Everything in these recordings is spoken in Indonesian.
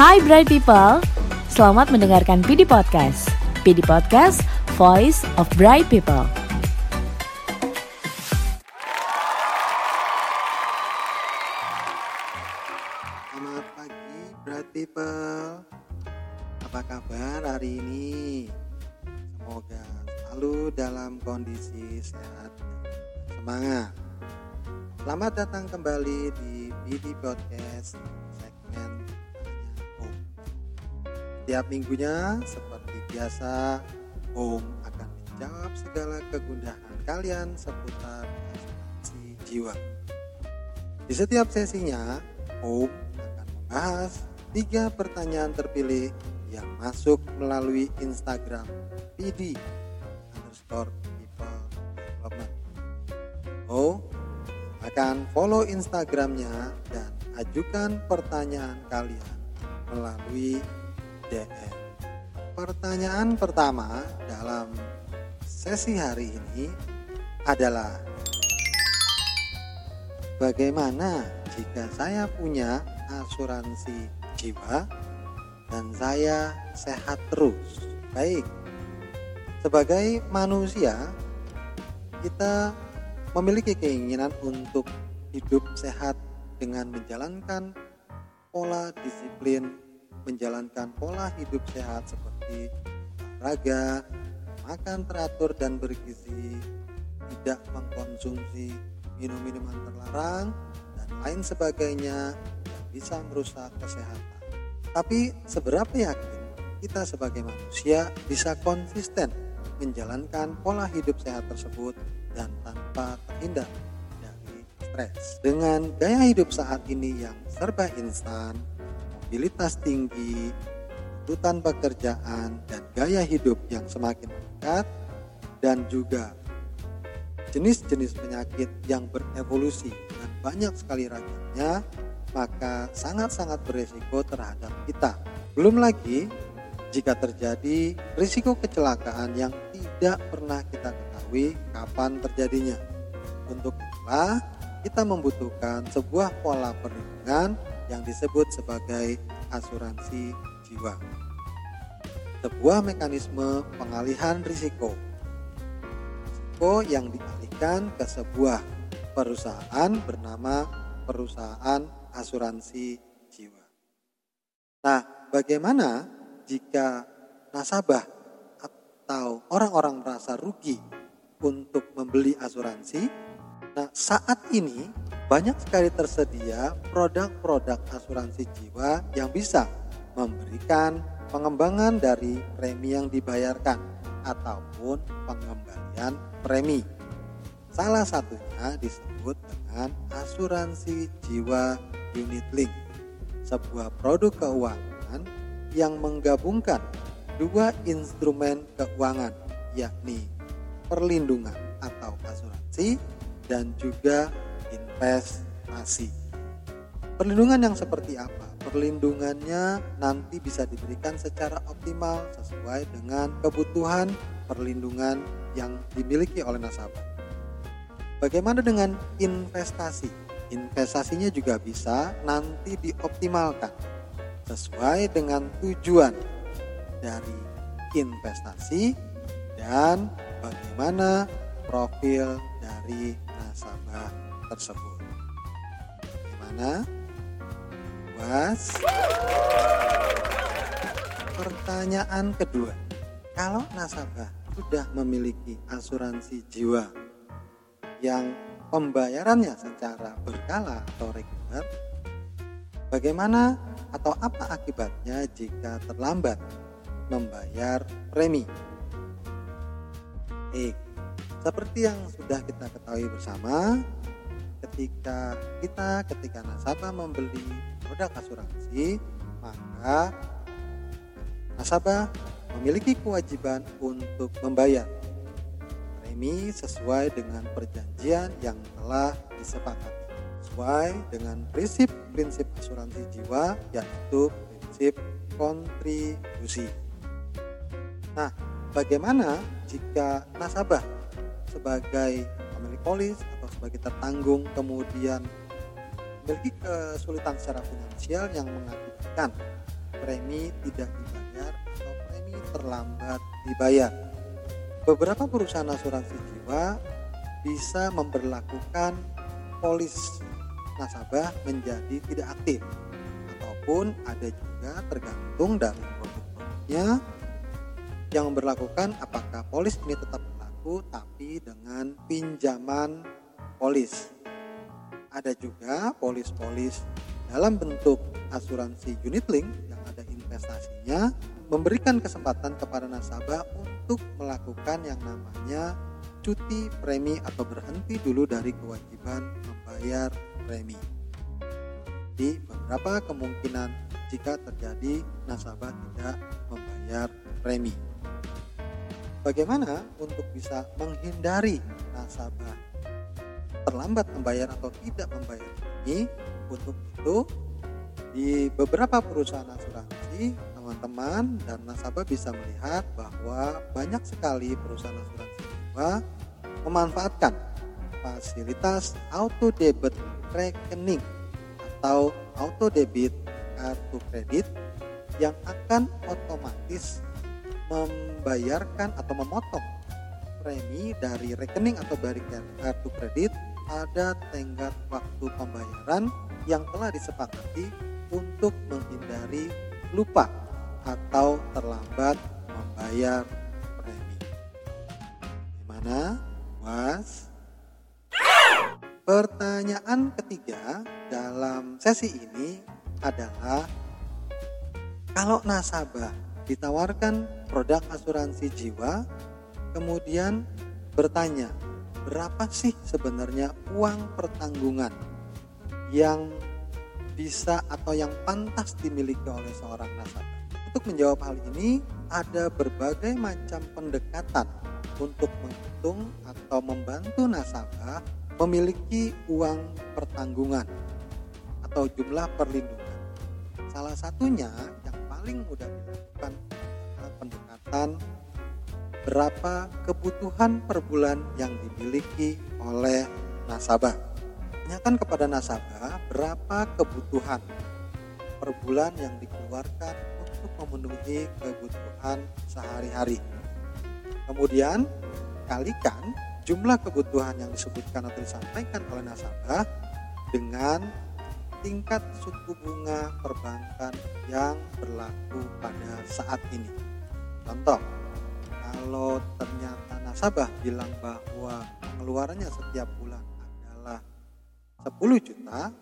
Hai Bright People, selamat mendengarkan PD Podcast. PD Podcast, Voice of Bright People. Selamat pagi Bright People Apa kabar hari ini? Semoga selalu dalam kondisi sehat semangat Selamat datang kembali di BD Podcast Setiap minggunya seperti biasa Om akan menjawab segala kegundahan kalian seputar asuransi jiwa di setiap sesinya, Om akan membahas tiga pertanyaan terpilih yang masuk melalui Instagram PD underscore people development. Oh, akan follow Instagramnya dan ajukan pertanyaan kalian melalui Pertanyaan pertama dalam sesi hari ini adalah Bagaimana jika saya punya asuransi jiwa dan saya sehat terus? Baik, sebagai manusia, kita memiliki keinginan untuk hidup sehat dengan menjalankan pola disiplin, menjalankan pola hidup sehat seperti olahraga, makan teratur dan bergizi, tidak mengkonsumsi minum minuman terlarang, dan lain sebagainya yang bisa merusak kesehatan. Tapi seberapa yakin kita sebagai manusia bisa konsisten menjalankan pola hidup sehat tersebut dan tanpa terhindar dari stres. Dengan gaya hidup saat ini yang serba instan, mobilitas tinggi, tuntutan pekerjaan, dan gaya hidup yang semakin meningkat, dan juga jenis-jenis penyakit yang berevolusi dan banyak sekali ragamnya, maka sangat-sangat beresiko terhadap kita. Belum lagi jika terjadi risiko kecelakaan yang tidak pernah kita ketahui kapan terjadinya. Untuk itulah kita membutuhkan sebuah pola perlindungan yang disebut sebagai asuransi jiwa. Sebuah mekanisme pengalihan risiko. Risiko yang dialihkan ke sebuah perusahaan bernama perusahaan asuransi jiwa. Nah, bagaimana jika nasabah atau orang-orang merasa rugi untuk membeli asuransi? Nah, saat ini banyak sekali tersedia produk-produk asuransi jiwa yang bisa memberikan pengembangan dari premi yang dibayarkan ataupun pengembalian premi. Salah satunya disebut dengan asuransi jiwa unit link, sebuah produk keuangan yang menggabungkan dua instrumen keuangan yakni perlindungan atau asuransi dan juga investasi. Perlindungan yang seperti apa? Perlindungannya nanti bisa diberikan secara optimal sesuai dengan kebutuhan perlindungan yang dimiliki oleh nasabah. Bagaimana dengan investasi? Investasinya juga bisa nanti dioptimalkan sesuai dengan tujuan dari investasi dan bagaimana profil dari tersebut. Bagaimana? Was? Pertanyaan kedua, kalau nasabah sudah memiliki asuransi jiwa yang pembayarannya secara berkala atau reguler, bagaimana atau apa akibatnya jika terlambat membayar premi? Eh, seperti yang sudah kita ketahui bersama, ketika kita ketika nasabah membeli produk asuransi, maka nasabah memiliki kewajiban untuk membayar premi sesuai dengan perjanjian yang telah disepakati sesuai dengan prinsip-prinsip asuransi jiwa yaitu prinsip kontribusi. Nah, bagaimana jika nasabah sebagai pemilik polis sebagai tertanggung kemudian memiliki kesulitan secara finansial yang mengakibatkan premi tidak dibayar atau premi terlambat dibayar. Beberapa perusahaan asuransi jiwa bisa memperlakukan polis nasabah menjadi tidak aktif ataupun ada juga tergantung dari produk-produknya yang memperlakukan apakah polis ini tetap berlaku tapi dengan pinjaman polis. Ada juga polis-polis dalam bentuk asuransi unit link yang ada investasinya memberikan kesempatan kepada nasabah untuk melakukan yang namanya cuti premi atau berhenti dulu dari kewajiban membayar premi. Di beberapa kemungkinan jika terjadi nasabah tidak membayar premi. Bagaimana untuk bisa menghindari nasabah terlambat membayar atau tidak membayar premi? Untuk itu di beberapa perusahaan asuransi teman-teman dan nasabah bisa melihat bahwa banyak sekali perusahaan asuransi jiwa memanfaatkan fasilitas auto debit rekening atau auto debit kartu kredit yang akan otomatis membayarkan atau memotong premi dari rekening atau dari kartu kredit pada tenggat waktu pembayaran yang telah disepakati untuk menghindari lupa atau terlambat membayar premi. Gimana? Was? Pertanyaan ketiga dalam sesi ini adalah kalau nasabah ditawarkan produk asuransi jiwa kemudian bertanya berapa sih sebenarnya uang pertanggungan yang bisa atau yang pantas dimiliki oleh seorang nasabah. Untuk menjawab hal ini ada berbagai macam pendekatan untuk menghitung atau membantu nasabah memiliki uang pertanggungan atau jumlah perlindungan. Salah satunya yang paling mudah dilakukan adalah pendekatan berapa kebutuhan per bulan yang dimiliki oleh nasabah. Tanyakan kepada nasabah berapa kebutuhan per bulan yang dikeluarkan untuk memenuhi kebutuhan sehari-hari. Kemudian kalikan jumlah kebutuhan yang disebutkan atau disampaikan oleh nasabah dengan tingkat suku bunga perbankan yang berlaku pada saat ini. Contoh, kalau ternyata nasabah bilang bahwa pengeluarannya setiap bulan adalah 10 juta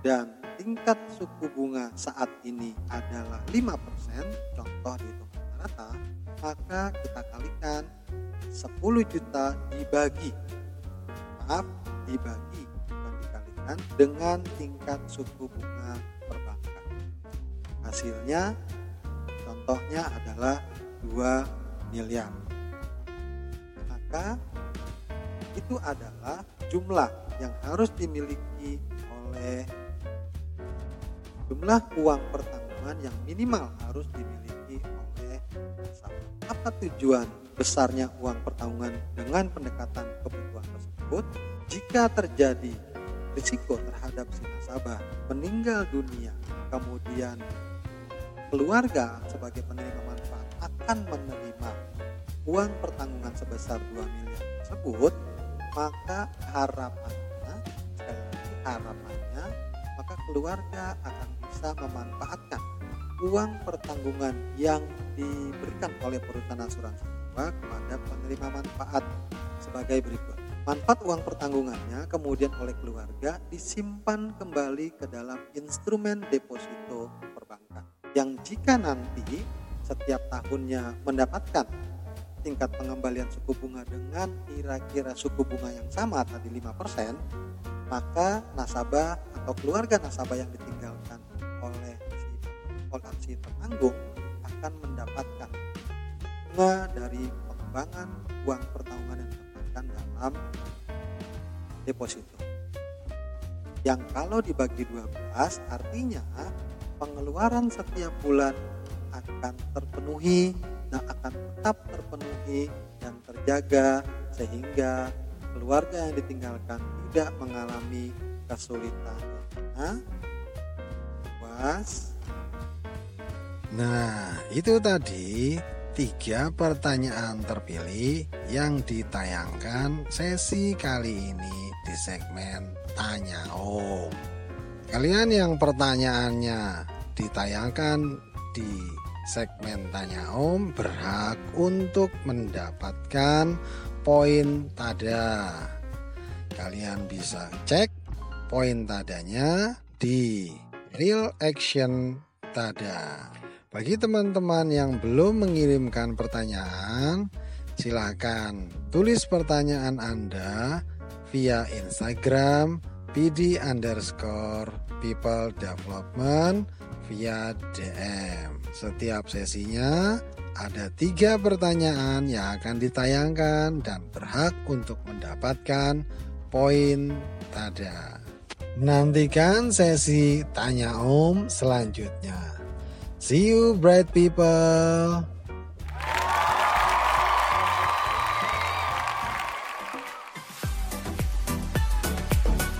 dan tingkat suku bunga saat ini adalah 5%, contoh dihitung rata-rata, maka kita kalikan 10 juta dibagi. Maaf dibagi bukan dikalikan dengan tingkat suku bunga perbankan. Hasilnya contohnya adalah 2 miliar maka itu adalah jumlah yang harus dimiliki oleh jumlah uang pertanggungan yang minimal harus dimiliki oleh nasabah. Apa tujuan besarnya uang pertanggungan dengan pendekatan kebutuhan tersebut jika terjadi risiko terhadap si nasabah meninggal dunia kemudian keluarga sebagai penerima manfaat akan menerima uang pertanggungan sebesar 2 miliar tersebut maka harapannya sekali lagi harapannya maka keluarga akan bisa memanfaatkan uang pertanggungan yang diberikan oleh perusahaan asuransi kepada penerima manfaat sebagai berikut. Manfaat uang pertanggungannya kemudian oleh keluarga disimpan kembali ke dalam instrumen deposito perbankan yang jika nanti setiap tahunnya mendapatkan tingkat pengembalian suku bunga dengan kira-kira suku bunga yang sama tadi 5% maka nasabah atau keluarga nasabah yang ditinggalkan oleh si oleh si penanggung akan mendapatkan bunga dari pengembangan uang pertanggungan yang ditempatkan dalam deposito. Yang kalau dibagi 12 artinya pengeluaran setiap bulan akan terpenuhi dan akan tetap terpenuhi dan terjaga sehingga keluarga yang ditinggalkan tidak mengalami kesulitan. Nah, was Nah, itu tadi tiga pertanyaan terpilih yang ditayangkan sesi kali ini di segmen Tanya Om. Kalian yang pertanyaannya ditayangkan di segmen Tanya Om berhak untuk mendapatkan poin tada. Kalian bisa cek poin tadanya di Real Action Tada. Bagi teman-teman yang belum mengirimkan pertanyaan, silakan tulis pertanyaan Anda via Instagram PD underscore people development via DM. Setiap sesinya ada tiga pertanyaan yang akan ditayangkan dan berhak untuk mendapatkan poin tada. Nantikan sesi tanya om selanjutnya. See you bright people.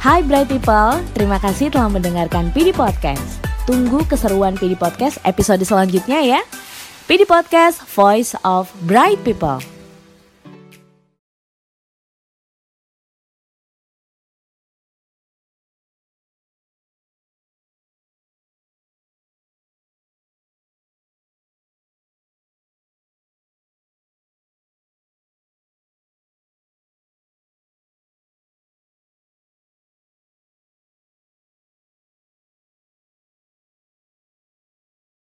Hai Bright People, terima kasih telah mendengarkan PD Podcast. Tunggu keseruan PD Podcast episode selanjutnya ya. PD Podcast, Voice of Bright People.